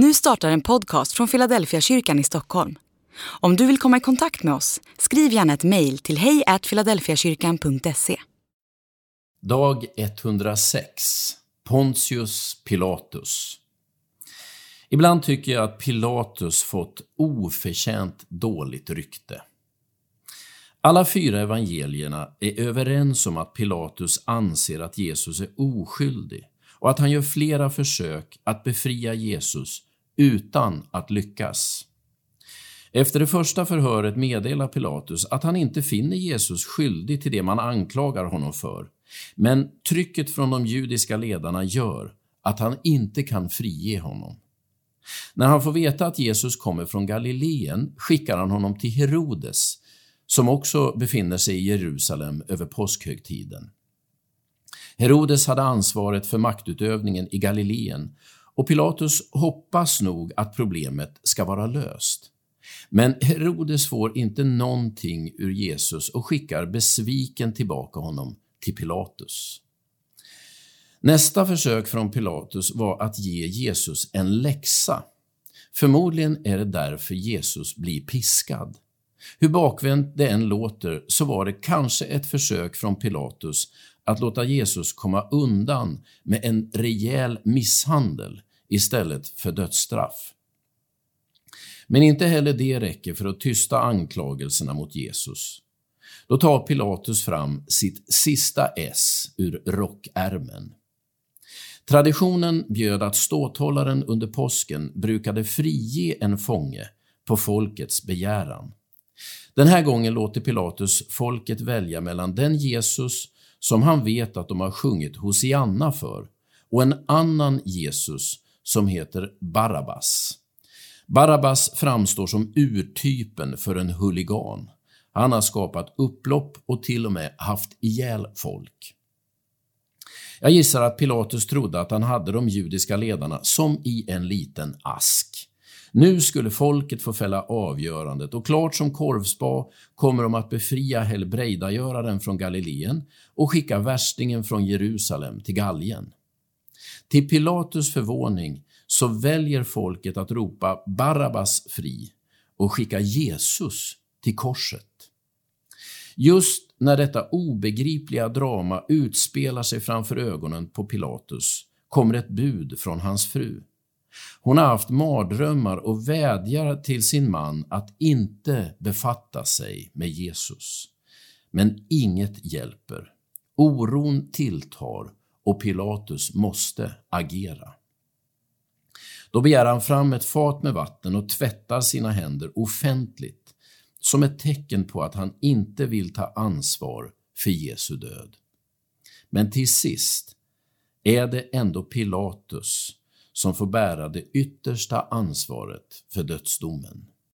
Nu startar en podcast från Philadelphia kyrkan i Stockholm. Om du vill komma i kontakt med oss, skriv gärna ett mejl till hejfiladelfiakyrkan.se. Dag 106 Pontius Pilatus Ibland tycker jag att Pilatus fått oförtjänt dåligt rykte. Alla fyra evangelierna är överens om att Pilatus anser att Jesus är oskyldig och att han gör flera försök att befria Jesus utan att lyckas. Efter det första förhöret meddelar Pilatus att han inte finner Jesus skyldig till det man anklagar honom för, men trycket från de judiska ledarna gör att han inte kan frige honom. När han får veta att Jesus kommer från Galileen skickar han honom till Herodes, som också befinner sig i Jerusalem över påskhögtiden. Herodes hade ansvaret för maktutövningen i Galileen och Pilatus hoppas nog att problemet ska vara löst. Men Herodes får inte någonting ur Jesus och skickar besviken tillbaka honom till Pilatus. Nästa försök från Pilatus var att ge Jesus en läxa. Förmodligen är det därför Jesus blir piskad. Hur bakvänt det än låter så var det kanske ett försök från Pilatus att låta Jesus komma undan med en rejäl misshandel istället för dödsstraff. Men inte heller det räcker för att tysta anklagelserna mot Jesus. Då tar Pilatus fram sitt sista S ur rockärmen. Traditionen bjöd att ståthållaren under påsken brukade frige en fånge på folkets begäran. Den här gången låter Pilatus folket välja mellan den Jesus som han vet att de har sjungit Hosianna för och en annan Jesus som heter Barabbas. Barabbas framstår som urtypen för en huligan. Han har skapat upplopp och till och med haft ihjäl folk. Jag gissar att Pilatus trodde att han hade de judiska ledarna som i en liten ask. Nu skulle folket få fälla avgörandet och klart som korvspa kommer de att befria helbrägdagöraren från Galileen och skicka värstingen från Jerusalem till Gallien. Till Pilatus förvåning så väljer folket att ropa Barabbas fri och skicka Jesus till korset. Just när detta obegripliga drama utspelar sig framför ögonen på Pilatus kommer ett bud från hans fru. Hon har haft mardrömmar och vädjar till sin man att inte befatta sig med Jesus. Men inget hjälper. Oron tilltar och Pilatus måste agera. Då begär han fram ett fat med vatten och tvättar sina händer offentligt som ett tecken på att han inte vill ta ansvar för Jesu död. Men till sist är det ändå Pilatus som får bära det yttersta ansvaret för dödsdomen.